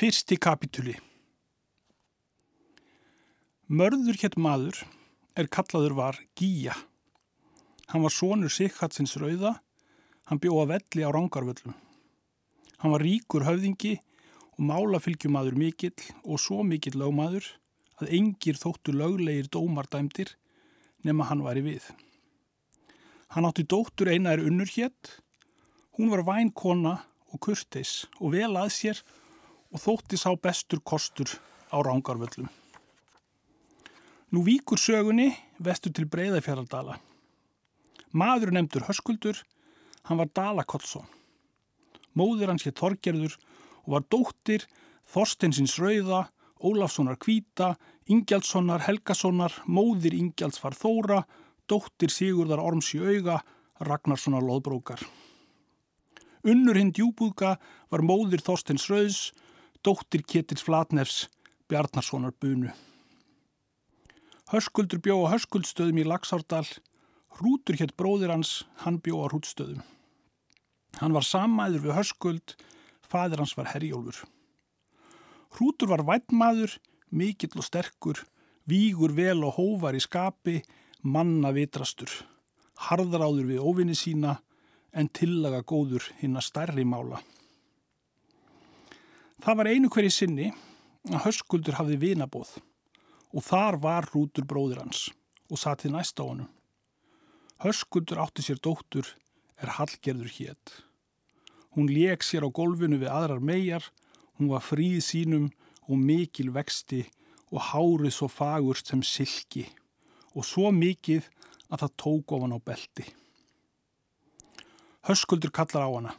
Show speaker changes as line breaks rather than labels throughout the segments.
Fyrsti kapituli Mörður hétt maður er kallaður var Gíja. Hann var sonur Sikhatsins rauða, hann bjóða velli á rángarvöllum. Hann var ríkur höfðingi og málafylgjumadur mikill og svo mikill lögmaður að engir þóttu löglegir dómardæmdir nema hann væri við. Hann átti dóttur eina er unnur hétt, hún var vænkona og kurteis og vel að sér og þótti sá bestur kostur á rángarvöllum. Nú víkur sögunni vestur til Breiðafjöraldala. Maður nefndur Höskuldur, hann var Dala Kollsson. Móður hans hér Þorgerður og var dóttir Þorsteinsins Rauða, Ólafssonar Kvíta, Ingjaldssonar Helgasonar, móðir Ingjalds var Þóra, dóttir Sigurðar Orms í auga, Ragnarssonar Lóðbrókar. Unnur hinn djúbúðga var móðir Þorsteins Rauðs, dóttir Ketils Flatnefs, Bjarnarssonar Bunu. Höskuldur bjó á Höskuldstöðum í Laxárdal, Hrútur hétt bróðir hans, hann bjó á Hrútstöðum. Hann var sammæður við Höskuld, fadir hans var Herjólfur. Hrútur var vættmaður, mikill og sterkur, vígur vel og hóvar í skapi, manna vitrastur, harðráður við óvinni sína en tillaga góður hinn að stærri mála. Það var einu hverju sinni að Höskuldur hafði vinabóð og þar var Hrútur bróðir hans og satið næst á honum. Höskuldur átti sér dóttur er Hallgerður hétt. Hún leik sér á golfinu við aðrar megar, hún var fríð sínum og mikil vexti og hárið svo fagurst sem silki og svo mikið að það tók ofan á belti. Höskuldur kallar á hana.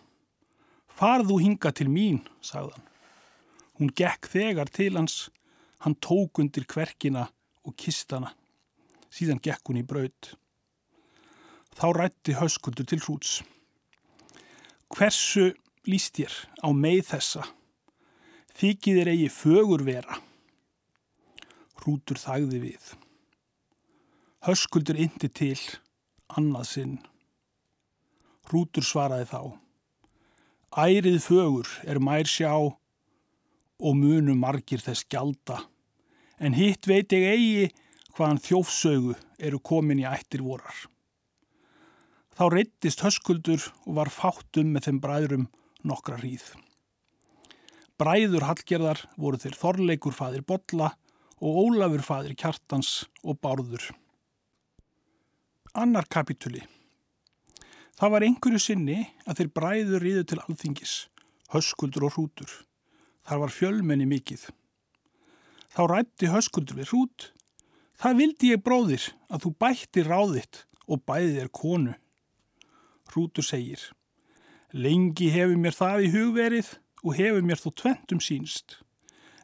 Farðu hinga til mín, sagðan. Hún gekk þegar til hans, hann tók undir kverkina og kistana. Síðan gekk hún í braud. Þá rætti höskuldur til hrúts. Hversu líst þér á meið þessa? Þykir þér eigi fögur vera? Hrútur þagði við. Höskuldur indi til, annað sinn. Hrútur svaraði þá. Ærið fögur er mær sjá og munu margir þess gjalda. En hitt veit ég eigi hvaðan þjófsögu eru komin í ættir vorar. Þá reyttist höskuldur og var fátum með þeim bræðrum nokkra hríð. Bræður Hallgerðar voru þeir Þorleikur fadir Bolla og Ólafur fadir Kjartans og Bárður. Annar kapituli. Það var einhverju sinni að þeir bræður ríðu til alþingis, höskuldur og hrútur. Þar var fjölmenni mikið. Þá rætti höskuldur við hrút. Það vildi ég bróðir að þú bætti ráðitt og bæðið er konu. Hrútur segir, lengi hefur mér það í hugverið og hefur mér þó tventum sínst.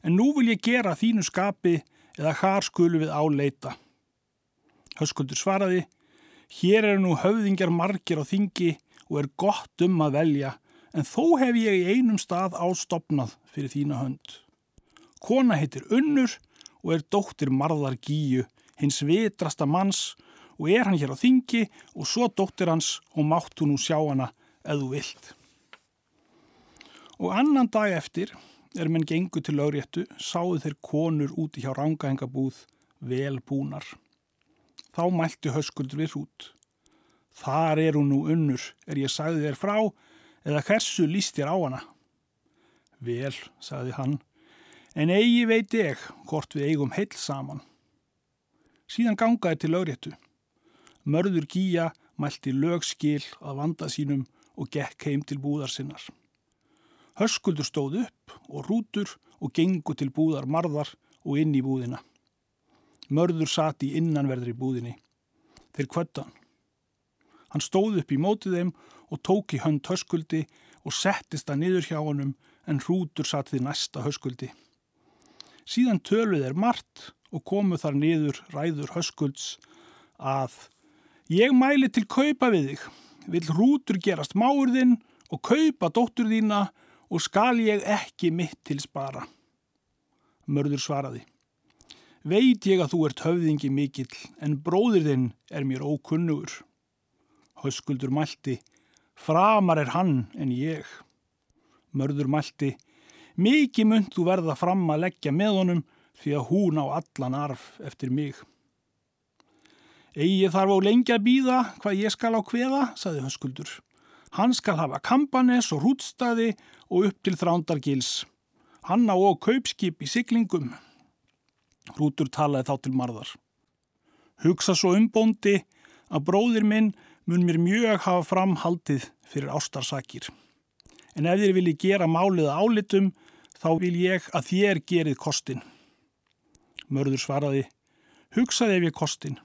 En nú vil ég gera þínu skapi eða hvar skulu við áleita. Höskuldur svaraði, hér eru nú höfðingjar margir á þingi og er gott um að velja, en þó hef ég í einum stað ástopnað fyrir þína hönd. Kona heitir Unnur og er dóttir Marðar Gíu, hins vitrasta manns og er hann hér á þingi og svo dóttir hans og máttu nú sjá hana eða þú vilt. Og annan dag eftir er menn gengu til lögréttu, sáðu þeir konur úti hjá rángahengabúð vel búnar. Þá mælti höskuldur við hrút. Þar er hún nú unnur, er ég sagði þér frá, eða hversu líst þér á hana? Vel, sagði hann, en eigi veit ég hvort við eigum heil saman. Síðan gangaði til lögréttu. Mörður Gíja mælti lögskil að vanda sínum og gekk heim til búðar sinnar. Höskuldur stóð upp og rútur og gengu til búðar marðar og inn í búðina. Mörður sati innanverðri búðinni. Þeir kvöttan. Hann stóð upp í mótið þeim og tók í hönd höskuldi og settist að niður hjá honum en hrútur satt því næsta höskuldi. Síðan töluð er margt og komu þar niður ræður höskulds að ég mæli til kaupa við þig, vil hrútur gerast máurðinn og kaupa dóttur þína og skal ég ekki mitt til spara. Mörður svaraði. Veit ég að þú ert höfðingi mikill en bróðir þinn er mér ókunnugur. Höskuldur mælti. Framar er hann en ég. Mörður mælti. Mikið mynd þú verða fram að leggja með honum því að hún á allan arf eftir mig. Egið þarf á lengi að býða hvað ég skal á hveða, saði höskuldur. Hann skal hafa kampanes og rútstaði og upp til þrándargils. Hann á og kaupskip í siglingum. Rútur talaði þá til marðar. Hugsa svo umbóndi að bróðir minn mun mér mjög hafa framhaldið fyrir ástarsakir. En ef þér vilji gera málið álitum, þá vil ég að þér gerið kostin. Mörður svaraði, hugsaði ef ég kostin.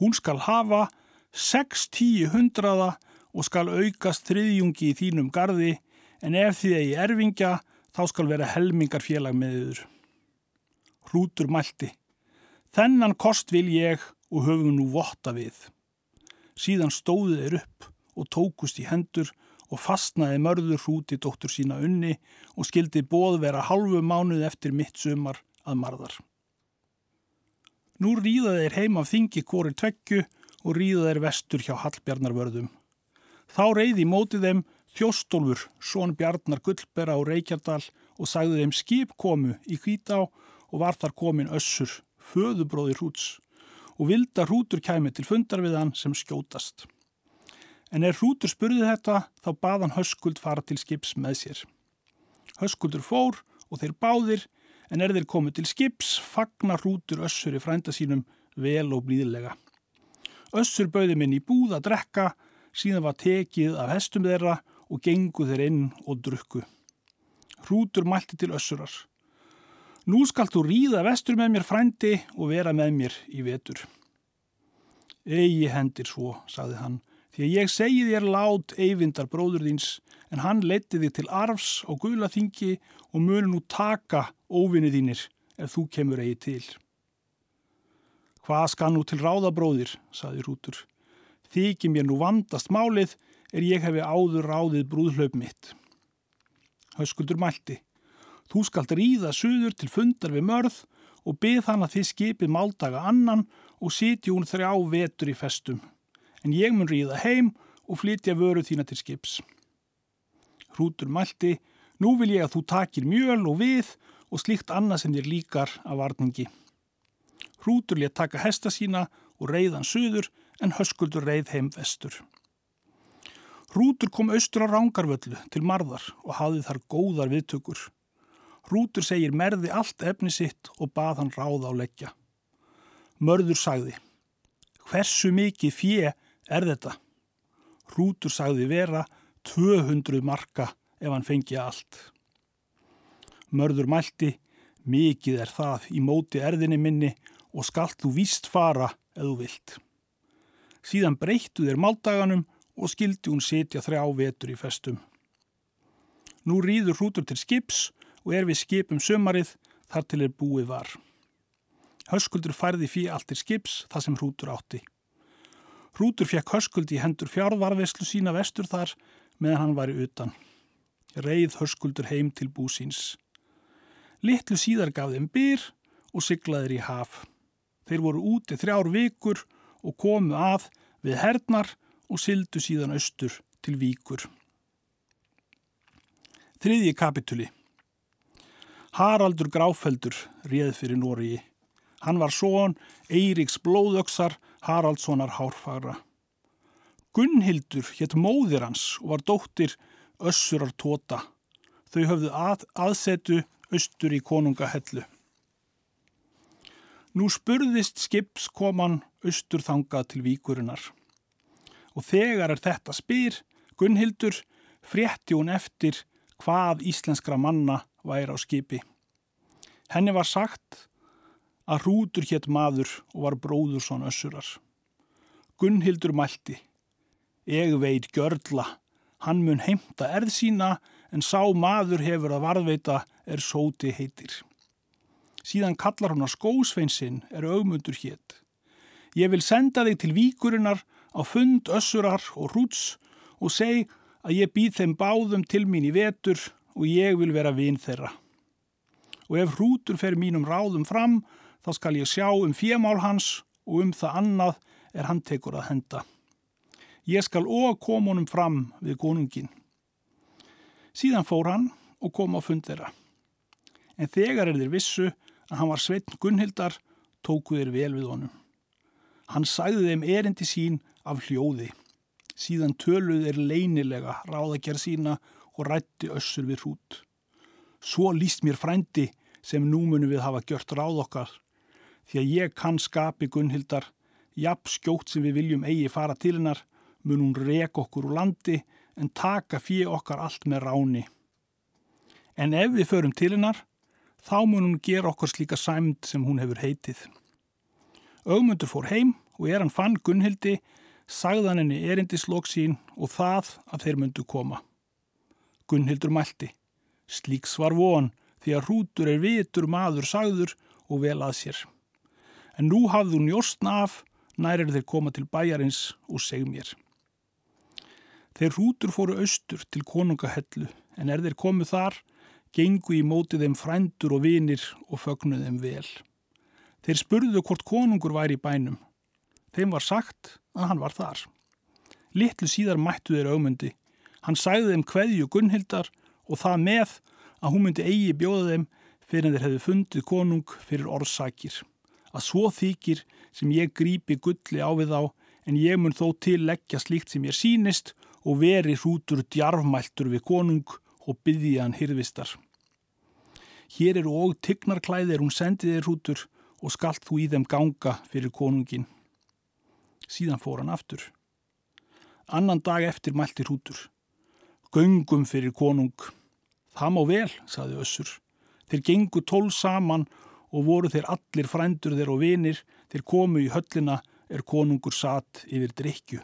Hún skal hafa 6-10 hundraða og skal aukast þriðjungi í þínum gardi, en ef því að ég erfingja, þá skal vera helmingar félag með yður. Hrútur mælti, þennan kost vil ég og höfum nú votta við. Síðan stóðu þeir upp og tókust í hendur og fastnaði mörður hrúti dóttur sína unni og skildi bóð vera halvu mánuð eftir mitt sumar að marðar. Nú ríða þeir heim af þingi kóri tvekju og ríða þeir vestur hjá Hallbjarnarvörðum. Þá reyði mótið þeim þjóstólfur, són Bjarnar Gullbera á Reykjardal og sagði þeim skip komu í Hvítá og var þar komin össur, föðubróði hrúts og vilda hrútur kæmi til fundar við hann sem skjótast. En er hrútur spurði þetta þá baðan höskuld fara til skips með sér. Höskuldur fór og þeir báðir en er þeir komið til skips fagnar hrútur össur í frænda sínum vel og blíðilega. Össur bauði minn í búð að drekka síðan var tekið af hestum þeirra og gengu þeir inn og drukku. Hrútur mælti til össurar. Nú skalt þú ríða vestur með mér frændi og vera með mér í vetur. Egi hendir svo, sagði hann, því að ég segi þér lát eyvindar bróður þíns, en hann leti þig til arfs og gula þingi og muni nú taka óvinni þínir ef þú kemur eigi til. Hvað skal nú til ráðabróðir, sagði Rútur. Þykir mér nú vandast málið er ég hefi áður ráðið brúðhlaup mitt. Höskuldur mælti. Þú skalt ríða suður til fundar við mörð og byð hann að þið skipið máldaga annan og sitji hún þrjá vetur í festum. En ég mun ríða heim og flytja vöru þína til skips. Hrútur mælti, nú vil ég að þú takir mjöl og við og slíkt annað sem þér líkar af varningi. Hrútur létt taka hesta sína og reiðan suður en höskuldur reið heim vestur. Hrútur kom austur á rángarvöllu til marðar og hafði þar góðar viðtökur. Rútur segir merði allt efni sitt og bað hann ráða á leggja. Mörður sagði, hversu mikið fjö er þetta? Rútur sagði vera 200 marka ef hann fengi allt. Mörður mælti, mikið er það í móti erðinni minni og skallt þú víst fara eða þú vilt. Síðan breyttu þér máldaganum og skildi hún setja þrjá vetur í festum. Nú rýður hrútur til skips og er við skipum sömarið þar til er búið var. Höskuldur færði fyrir allt til skips það sem hrútur átti. Hrútur fekk höskuld í hendur fjárvarveslu sína vestur þar meðan hann var í utan. Reið höskuldur heim til búsins. Littlu síðar gaf þeim byr og siglaðir í haf. Þeir voru úti þrjár vikur og komu að við hernar og sildu síðan austur til víkur. Þriðji kapituli Haraldur Gráfeldur réð fyrir Nóriði. Hann var són Eiríks blóðöksar Haraldssonar hárfara. Gunnhildur hétt móðir hans og var dóttir Össurar Tóta. Þau höfðu að, aðsetu austur í konungahellu. Nú spurðist skipskoman austur þangað til víkurinnar. Og þegar er þetta spyr, Gunnhildur, frétti hún eftir hvað íslenskra manna væri á skipi. Henni var sagt að hrútur hétt maður og var bróður svona össurar. Gunnhildur mælti. Eg veit gjörla, hann mun heimta erð sína en sá maður hefur að varðveita er sóti heitir. Síðan kallar hún að skósveinsinn er augmundur hétt. Ég vil senda þig til víkurinnar á fund össurar og hrúts og seg að ég býð þeim báðum til mín í vetur og ég vil vera vinn þeirra. Og ef hrútur fer mínum ráðum fram, þá skal ég sjá um fjemál hans og um það annað er hann tekur að henda. Ég skal og koma honum fram við konungin. Síðan fór hann og kom á fund þeirra. en þegar er þeir vissu að hann var sveitn Gunnhildar, tóku þeir vel við honum. Hann sagði þeim erindi sín af hljóði. Síðan töluð þeir leynilega ráðagjær sína og rætti össur við hrút. Svo líst mér frændi sem nú munum við hafa gjört ráð okkar, því að ég kann skapi Gunnhildar, jafn skjótt sem við viljum eigi fara til hennar, mun hún rek okkur úr landi en taka fyrir okkar allt með ráni. En ef við förum til hennar, þá mun hún gera okkur slíka sæmd sem hún hefur heitið. Ögmundur fór heim og er hann fann Gunnhildi, sagðan henni erindislokk sín og það að þeir myndu koma. Gunnhildur mælti. Slíks var von því að hrútur er vitur maður sagður og vel að sér. En nú hafðu njóstna af, nær er þeir koma til bæjarins og seg mér. Þeir hrútur fóru austur til konungahellu en er þeir komuð þar, gengu í mótið þeim frændur og vinir og fögnuð þeim vel. Þeir spurðu hvort konungur væri í bænum. Þeim var sagt að hann var þar. Littlu síðar mættu þeir augmundi. Hann sæði þeim hverju Gunnhildar og það með að hún myndi eigi bjóða þeim fyrir en þeir hefði fundið konung fyrir orðsakir. Að svo þykir sem ég grípi gulli á við þá en ég mun þó til leggja slíkt sem ég sínist og veri hrútur djarfmæltur við konung og byggði hann hyrðvistar. Hér eru og tignarklæðir hún sendiði hrútur og skallt þú í þeim ganga fyrir konungin. Síðan fór hann aftur. Annan dag eftir mælti hrútur. Göngum fyrir konung. Það má vel, saði Össur. Þeir gengu tól saman og voru þeir allir frændur þeir og vinir, þeir komu í höllina er konungur satt yfir drikju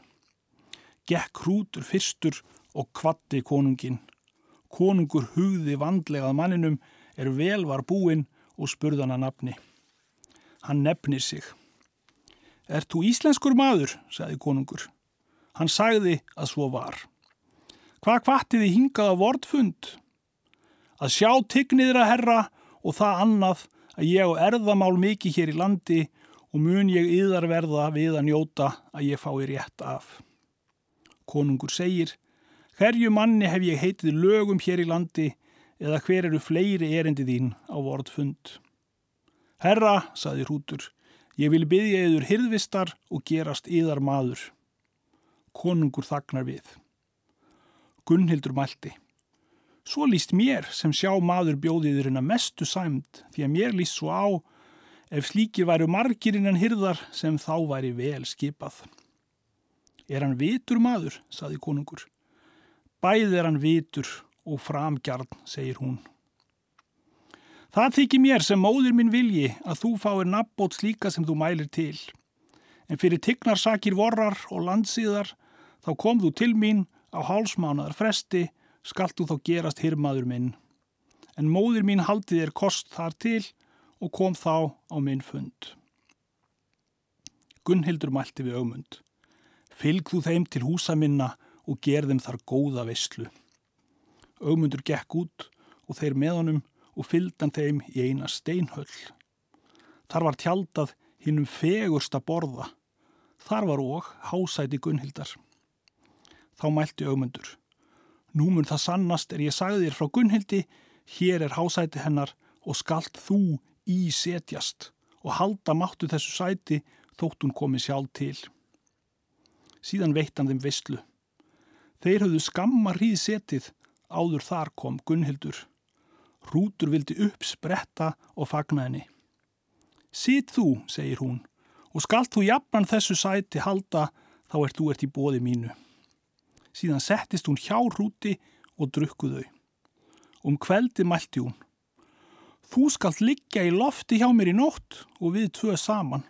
gekk hrútur fyrstur og kvatti konungin. Konungur hugði vandlegað manninum er vel var búinn og spurðan að nafni. Hann nefnir sig. Er þú íslenskur maður, sagði konungur. Hann sagði að svo var. Hvað kvattiði hingaða vordfund? Að sjá tigniðra herra og það annað að ég á erðamál mikið hér í landi og mun ég yðar verða við að njóta að ég fái rétt af. Konungur segir, hverju manni hef ég heitið lögum hér í landi eða hver eru fleiri erindi þín á vortfund. Herra, saði Hrútur, ég vil byggja yður hirðvistar og gerast yðar maður. Konungur þagnar við. Gunnhildur mælti. Svo líst mér sem sjá maður bjóðiður en að mestu sæmt því að mér líst svo á ef slíkir væru margir innan hirðar sem þá væri vel skipað. Er hann vitur maður, saði konungur. Bæð er hann vitur og framgjarn, segir hún. Það þykir mér sem móður minn vilji að þú fáir nabbót slíka sem þú mælir til. En fyrir tignarsakir vorrar og landsíðar þá kom þú til mín á hálsmánaðar fresti, skalt þú þá gerast hirmaður minn. En móður mín haldi þér kost þar til og kom þá á minn fund. Gunnhildur mælti við augmund. Fylg þú þeim til húsa minna og ger þeim þar góða visslu. Ögmundur gekk út og þeir með honum og fylgdan þeim í eina steinhöll. Þar var tjaldað hinnum fegursta borða. Þar var óg hásæti Gunnhildar. Þá mælti Ögmundur. Nú mun það sannast er ég sagði þér frá Gunnhildi, hér er hásæti hennar og skalt þú í setjast og halda máttu þessu sæti þótt hún komi sjálf til síðan veitt hann þeim visslu. Þeir höfðu skamma hríð setið, áður þar kom Gunnhildur. Rútur vildi upp spretta og fagna henni. Sitt þú, segir hún, og skalt þú jafnan þessu sæti halda þá ert þú ert í bóði mínu. Síðan settist hún hjá Rúti og drukkuðau. Um kveldi mælti hún. Þú skalt liggja í lofti hjá mér í nótt og við tvö saman.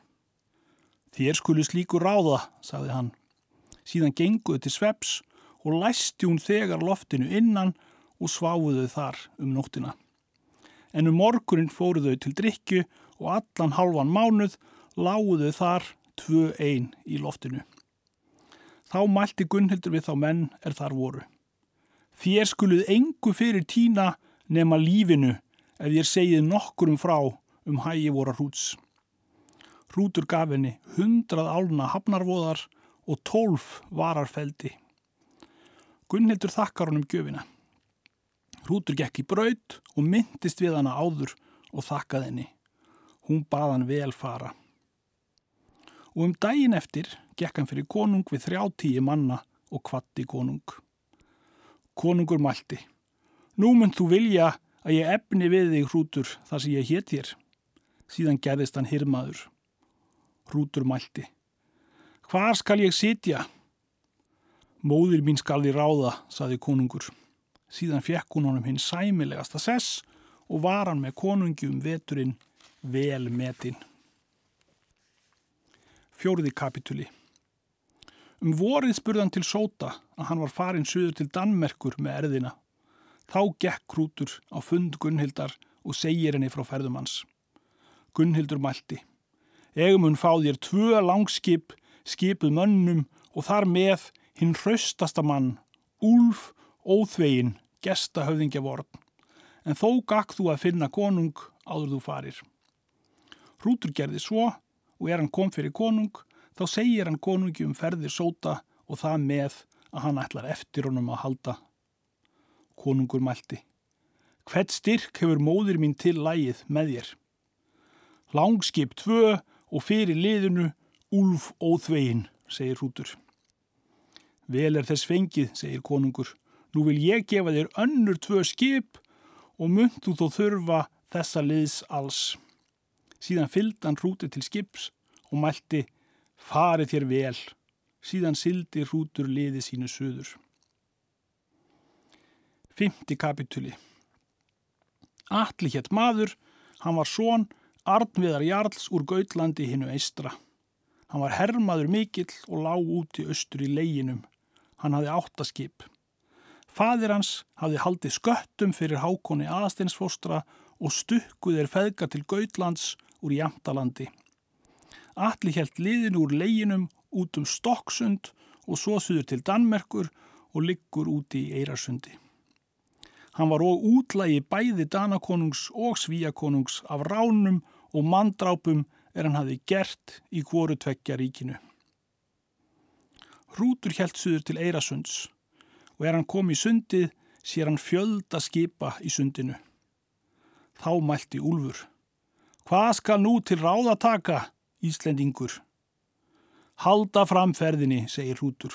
Þér skulu slíku ráða, sagði hann. Síðan genguðu til sveps og læsti hún þegar loftinu innan og sváuðu þar um nóttina. En um morgunin fóruðu til drikju og allan halvan mánuð láguðu þar tvö einn í loftinu. Þá mælti Gunnhildur við þá menn er þar voru. Þér skuluð engu fyrir tína nema lífinu ef ég segið nokkur um frá um hægi voru hrúts. Hrútur gaf henni hundrað álna hafnarvoðar og tólf vararfeldi. Gunnhildur þakkar honum gjöfina. Hrútur gekk í braut og myndist við hana áður og þakkaði henni. Hún bað hann vel fara. Og um daginn eftir gekk hann fyrir konung við þrjá tíu manna og kvatti konung. Konungur mælti. Nú mynd þú vilja að ég efni við þig hrútur þar sem ég hétt hér. Síðan gerðist hann hirmaður. Hrútur mælti. Hvar skal ég sitja? Móðir mín skal því ráða, saði konungur. Síðan fekk hún honum hinn sæmilegasta sess og var hann með konungi um veturinn vel metinn. Fjóriði kapituli Um vorið spurðan til sóta að hann var farin suður til Danmerkur með erðina. Þá gekk Krútur á fund Gunnhildar og segir henni frá ferðum hans. Gunnhildur mælti. Egum hún fá þér tvö langskip, skipuð mönnum og þar með hinn hraustasta mann, Úlf Óþvegin, gesta höfðingja vorn. En þó gakk þú að finna konung áður þú farir. Hrútur gerði svo og er hann kom fyrir konung, þá segir hann konungi um ferðir sóta og það með að hann ætlar eftir honum að halda. Konungur mælti. Hvert styrk hefur móður mín til lægið með þér? Langskip tvö og fyrir liðinu Úlf Óþvegin, segir Hrútur. Vel er þess fengið, segir konungur. Nú vil ég gefa þér önnur tvö skip og myndu þó þurfa þessa liðs alls. Síðan fylgd hann hrúti til skips og mælti farið þér vel. Síðan sildi hrútur liði sínu söður. Fymti kapituli Alli hétt maður, hann var són Arnviðar Jarls úr Gautlandi hinnu eistra. Hann var herrmaður mikill og lág út í austur í leginum. Hann hafði áttaskip. Fadir hans hafði haldið sköttum fyrir hákonni aðsteinsfóstra og stukkuð er feðga til Gautlands úr Jamtalandi. Alli helt liðin úr leginum út um Stokksund og svo suður til Danmerkur og liggur úti í Eirasundi. Hann var og útlægi bæði Danakonungs og Svíakonungs af ránum og mandrápum er hann hafi gert í kvoru tveggja ríkinu. Hrútur helt suður til Eirasunds og er hann komið í sundið sér hann fjölda skipa í sundinu. Þá mælti Úlfur. Hvað skal nú til ráðataka, Íslendingur? Halda framferðinni, segir Hrútur,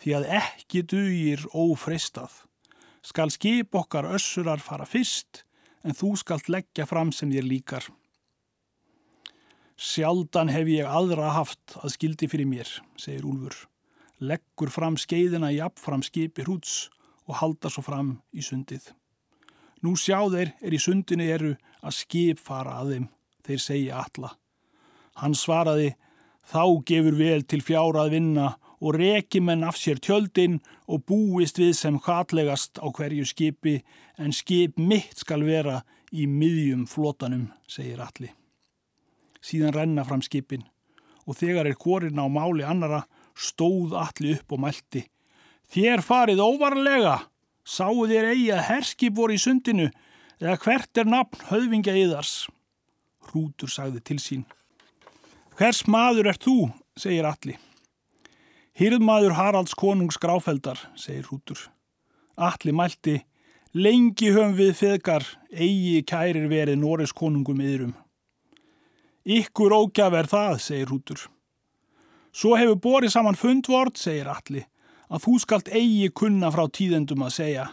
því að ekki dugir ófreistað. Skal skip okkar össurar fara fyrst, en þú skalt leggja fram sem þér líkar. Sjaldan hef ég aðra haft að skildi fyrir mér, segir Úlfur leggur fram skeiðina jafnfram skipi hrúts og halda svo fram í sundið. Nú sjá þeir er í sundinu eru að skip fara að þeim, þeir segja alla. Hann svaraði, þá gefur vel til fjárað vinna og reki menn af sér tjöldin og búist við sem hvatlegast á hverju skipi en skip mitt skal vera í miðjum flotanum, segir allir. Síðan renna fram skipin og þegar er korinn á máli annara stóð allir upp og mælti. Þér farið óvarlega, sáu þér eigi að herskip voru í sundinu eða hvert er nafn höfingja yðars? Hrútur sagði til sín. Hvers maður er þú, segir allir. Hýrðmaður Haralds konungs gráfeldar, segir Hrútur. Allir mælti, lengi höfum við feðgar, eigi kærir verið Norris konungum yðrum. Ykkur ógjaf er það, segir Hrútur. Svo hefur borið saman fundvort, segir Alli, að þú skalt eigi kunna frá tíðendum að segja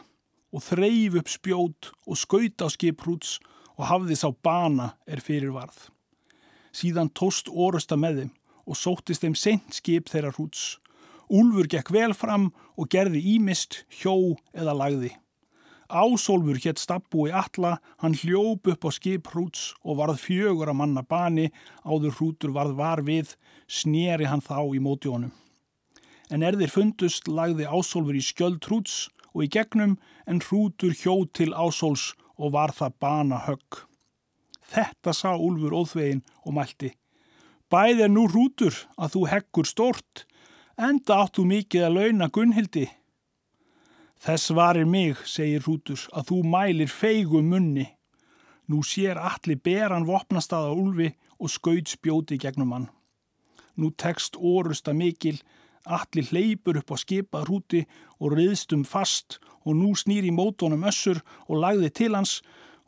og þreif upp spjót og skaut á skiprúts og hafði sá bana er fyrirvarð. Síðan tóst orusta með þeim og sóttist þeim sent skip þeirra hrúts. Úlfur gekk vel fram og gerði ímist, hjó eða lagði. Ásólfur hétt stabbúi alla, hann hljóp upp á skip hrúts og varð fjögur að manna bani, áður hrútur varð var við, sneri hann þá í móti honum. En er þeir fundust lagði Ásólfur í skjöld hrúts og í gegnum en hrútur hjó til Ásóls og var það bana högg. Þetta sá Úlfur óþvegin og mælti. Bæð er nú hrútur að þú heggur stort, enda áttu mikið að launa Gunnhildi. Þess varir mig, segir Rútur, að þú mælir feigum munni. Nú sér allir beran vopnastaða úlfi og skaut spjóti gegnum hann. Nú tekst orusta mikil, allir hleypur upp á skipað rúti og riðstum fast og nú snýri mótónum össur og lagði til hans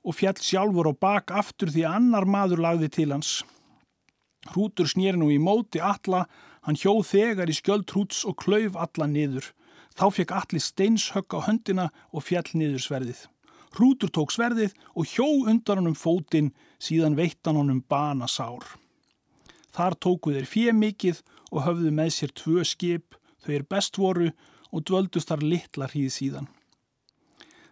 og fjall sjálfur á bak aftur því annar maður lagði til hans. Hrútur snýri nú í móti alla, hann hjóð þegar í skjöld hrúts og klauf alla niður. Þá fekk allir steinshögg á höndina og fjall niður sverðið. Hrútur tók sverðið og hjó undan honum fótinn síðan veittan honum bana sár. Þar tóku þeir fjö mikið og höfðu með sér tvö skip, þau er best voru og dvöldust þar litla hríð síðan.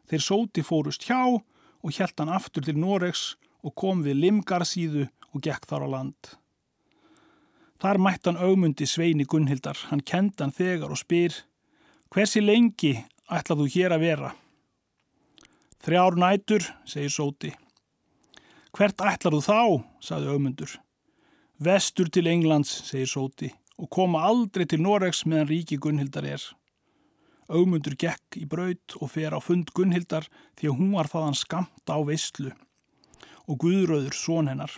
Þeir sóti fórust hjá og hjælt hann aftur til Noregs og kom við Limgarsíðu og gekk þar á land. Þar mætt hann augmundi Sveini Gunnhildar, hann kend hann þegar og spyr Hversi lengi ætlað þú hér að vera? Þrjár nætur, segir Sóti. Hvert ætlar þú þá, saði augmundur. Vestur til Englands, segir Sóti, og koma aldrei til Noregs meðan ríki Gunnhildar er. Augmundur gekk í braut og fer á fund Gunnhildar því að hún var þaðan skamt á veistlu og Guðröður són hennar.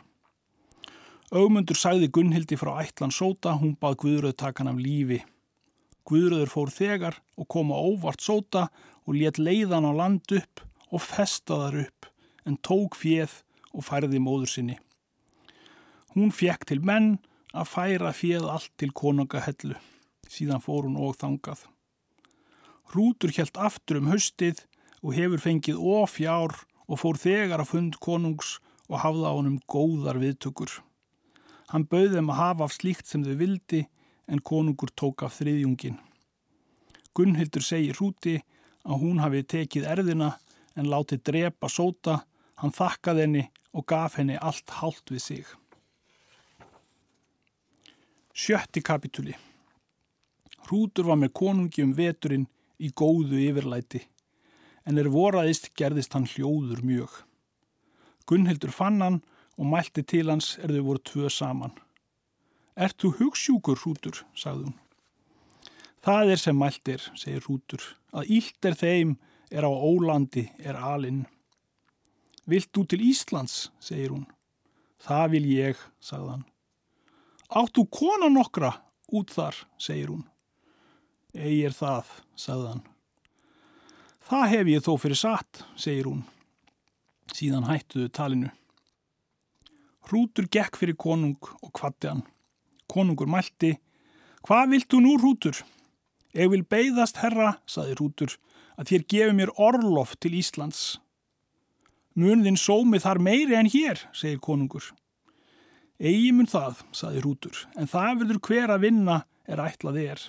Augmundur sagði Gunnhildi frá ætlan sóta, hún bað Guðröð takan af lífi. Guðröður fór þegar og kom á óvart sóta og let leiðan á land upp og festaðar upp en tók fjeð og færði móður sinni. Hún fekk til menn að færa fjeð allt til konungahellu. Síðan fór hún og þangað. Hrútur helt aftur um höstið og hefur fengið ofjár og fór þegar að fund konungs og hafða honum góðar viðtökur. Hann bauði þeim að hafa af slíkt sem þau vildi en konungur tók af þriðjungin. Gunnhildur segir hrúti að hún hafi tekið erðina en látið drepa sóta, hann þakkaði henni og gaf henni allt hálft við sig. Sjötti kapituli Hrútur var með konungi um veturinn í góðu yfirlæti en er voraðist gerðist hann hljóður mjög. Gunnhildur fann hann og mælti til hans er þau voru tvö saman. Ert þú hugssjúkur, Rútur, sagði hún. Það er sem mæltir, segir Rútur, að ílt er þeim er á Ólandi er alinn. Vilt þú til Íslands, segir hún. Það vil ég, sagði hann. Áttu kona nokkra út þar, segir hún. Egi er það, sagði hann. Það hef ég þó fyrir satt, segir hún. Síðan hættuðu talinu. Hrútur gekk fyrir konung og kvatti hann. Konungur mælti, hvað viltu nú Hrútur? Ég vil beigðast herra, saði Hrútur, að þér gefi mér orlof til Íslands. Munðin sómi þar meiri en hér, segir konungur. Egi mun það, saði Hrútur, en það verður hver að vinna er ætlað er.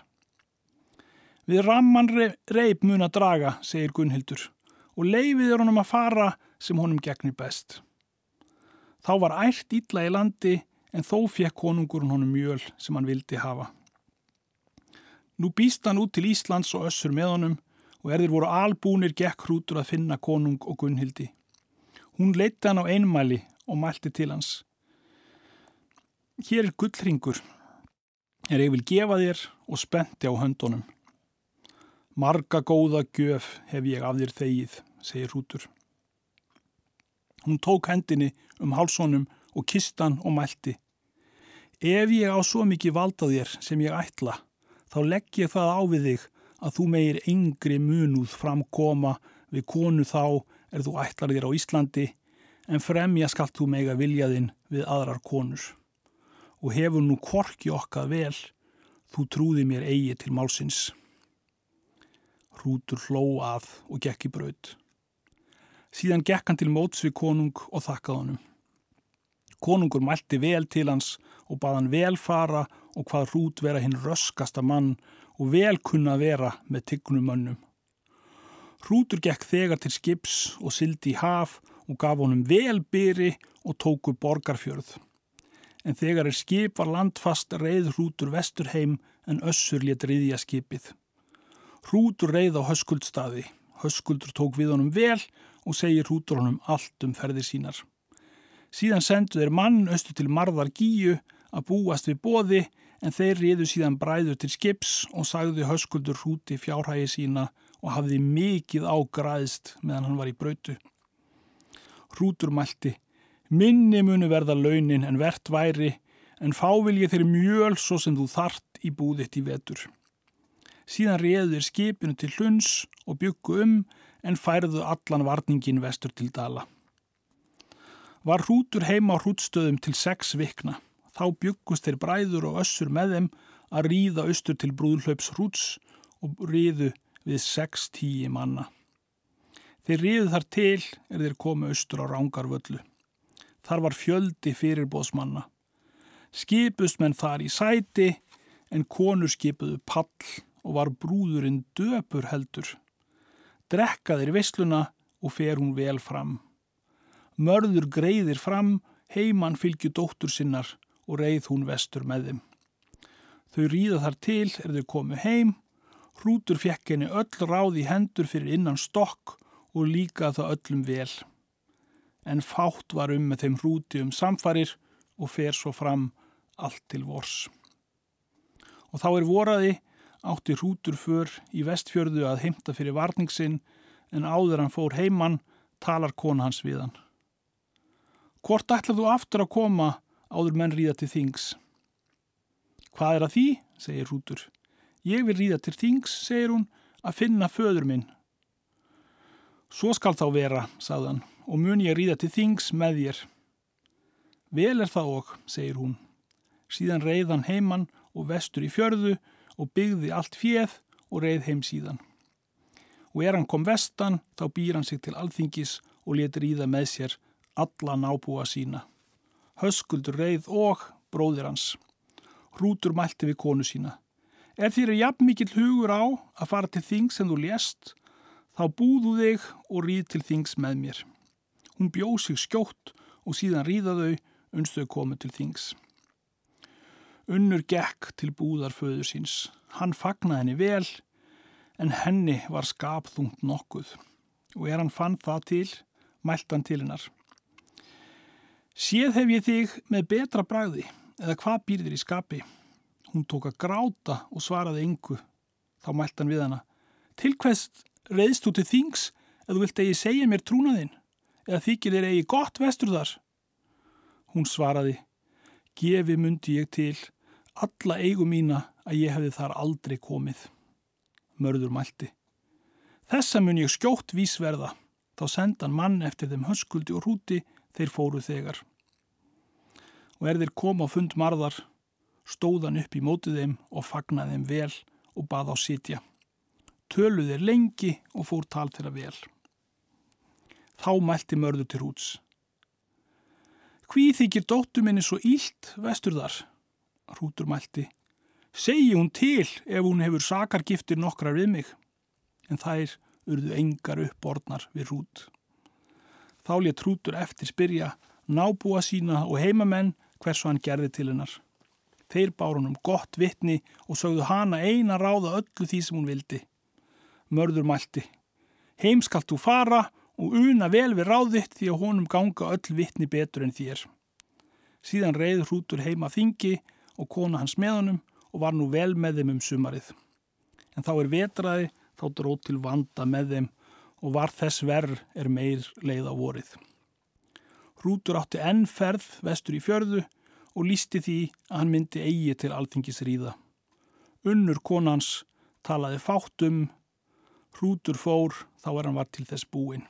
Við ramman reip mun að draga, segir Gunnhildur, og leifiður honum að fara sem honum gegnir best. Þá var ært ítla í landi en þó fekk konungurinn honum mjöl sem hann vildi hafa. Nú býst hann út til Íslands og össur með honum og erðir voru albúnir gekk hrútur að finna konung og Gunnhildi. Hún leitti hann á einmæli og mælti til hans. Hér er gullringur, er ég vil gefa þér og spenti á höndunum. Marga góða gjöf hef ég af þér þegið, segir hrútur. Hún tók hendinni um hálsónum og kistan og mælti. Ef ég á svo mikið valda þér sem ég ætla, þá legg ég það á við þig að þú meir yngri munuð framkoma við konu þá er þú ætlar þér á Íslandi, en fremja skalt þú mega viljaðinn við aðrar konur. Og hefur nú korki okkar vel, þú trúði mér eigi til málsins. Hrútur hló að og gekk í braud. Síðan gekk hann til móts við konung og þakkað honum. Konungur mælti vel til hans og bað hann vel fara og hvað hrút vera hinn röskasta mann og vel kunna vera með tyggnum mönnum. Hrútur gekk þegar til skips og sildi í haf og gaf honum vel byri og tóku borgarfjörð. En þegar er skip var landfast reið hrútur vestur heim en össur létt riðja skipið. Hrútur reið á höskuldstaði. Höskuldur tók við honum vel og segir hrútur honum allt um ferðir sínar. Síðan sendu þeir mann östu til marðar gíu að búast við bóði en þeir riðu síðan bræður til skips og sagðu höskuldur hrúti fjárhægi sína og hafði mikið ágræðst meðan hann var í brautu. Hrútur mælti, minni munu verða launin en verðt væri en fá vil ég þeirri mjöl svo sem þú þart í búðitt í vetur. Síðan réður skipinu til hluns og byggu um en færðu allan varningin vestur til dala. Var hrútur heima á hrútstöðum til sex vikna. Þá byggust þeir bræður og össur með þeim að ríða austur til brúðlaups hrúts og ríðu við sex tíi manna. Þeir ríðu þar til er þeir komu austur á rángarvöllu. Þar var fjöldi fyrirbóðsmanna. Skipust menn þar í sæti en konur skipuðu pall og var brúðurinn döpur heldur. Drekkaðir vissluna og fer hún vel fram. Mörður greiðir fram, heimann fylgju dóttur sinnar og reið hún vestur með þeim. Þau ríða þar til er þau komu heim, hrútur fekk henni öll ráð í hendur fyrir innan stokk og líka það öllum vel. En fátt var um með þeim hrúti um samfarir og fer svo fram allt til vors. Og þá er voraði átti hrútur för í vestfjörðu að heimta fyrir varningsinn en áður hann fór heimann talar kona hans við hann. Hvort ætlar þú aftur að koma áður menn ríða til þings? Hvað er að því? segir hrútur. Ég vil ríða til þings, segir hún, að finna föður minn. Svo skal þá vera, sagðan, og mun ég ríða til þings með þér. Vel er það og, segir hún. Síðan reyðan heimann og vestur í fjörðu og byggði allt fjöð og reið heim síðan. Og er hann kom vestan, þá býr hann sig til alþingis og letur í það með sér alla nábúa sína. Höskuldur reið og bróðir hans. Hrútur mælti við konu sína. Ef þér er jafn mikill hugur á að fara til þings en þú lést, þá búðu þig og ríð til þings með mér. Hún bjóð sig skjótt og síðan ríða þau unnstau komu til þings. Unnur gekk til búðar föður síns. Hann fagnaði henni vel en henni var skapþungt nokkuð og er hann fann það til, mælt hann til hennar. Séð hef ég þig með betra bragði eða hvað býrðir í skapi? Hún tók að gráta og svaraði yngu. Þá mælt hann við hana. Til hvers reyðst þú til þings eða vilt eigi segja mér trúnaðinn eða þykir þér eigi gott vestur þar? Hún svaraði. Gefi myndi ég til alla eigum mína að ég hefði þar aldrei komið. Mörður mælti. Þessa mun ég skjótt vísverða, þá sendan mann eftir þeim höskuldi og hrúti þeir fóru þegar. Og er þeir koma á fund marðar, stóðan upp í mótið þeim og fagnaði þeim vel og bað á sitja. Töluð þeir lengi og fór tal þeirra vel. Þá mælti mörður til hrúts. Hví þykir dóttu minni svo ílt vestur þar? Hrútur mælti. Segji hún til ef hún hefur sakargiftir nokkrar við mig. En þær urðu engar uppborðnar við hrút. Þá létt hrútur eftir spyrja nábúa sína og heimamenn hversu hann gerði til hennar. Þeir bár hann um gott vittni og sögðu hana eina ráða öllu því sem hún vildi. Mörður mælti. Heim skalt þú fara og una vel við ráðitt því að honum ganga öll vittni betur en þér. Síðan reyður hrútur heima þingi og kona hans með honum og var nú vel með þeim um sumarið. En þá er vetraði, þá dróð til vanda með þeim og var þess verð er meir leið á vorið. Hrútur átti ennferð vestur í fjörðu og lísti því að hann myndi eigi til alþingis ríða. Unnur konans talaði fátt um, hrútur fór þá er hann var til þess búin.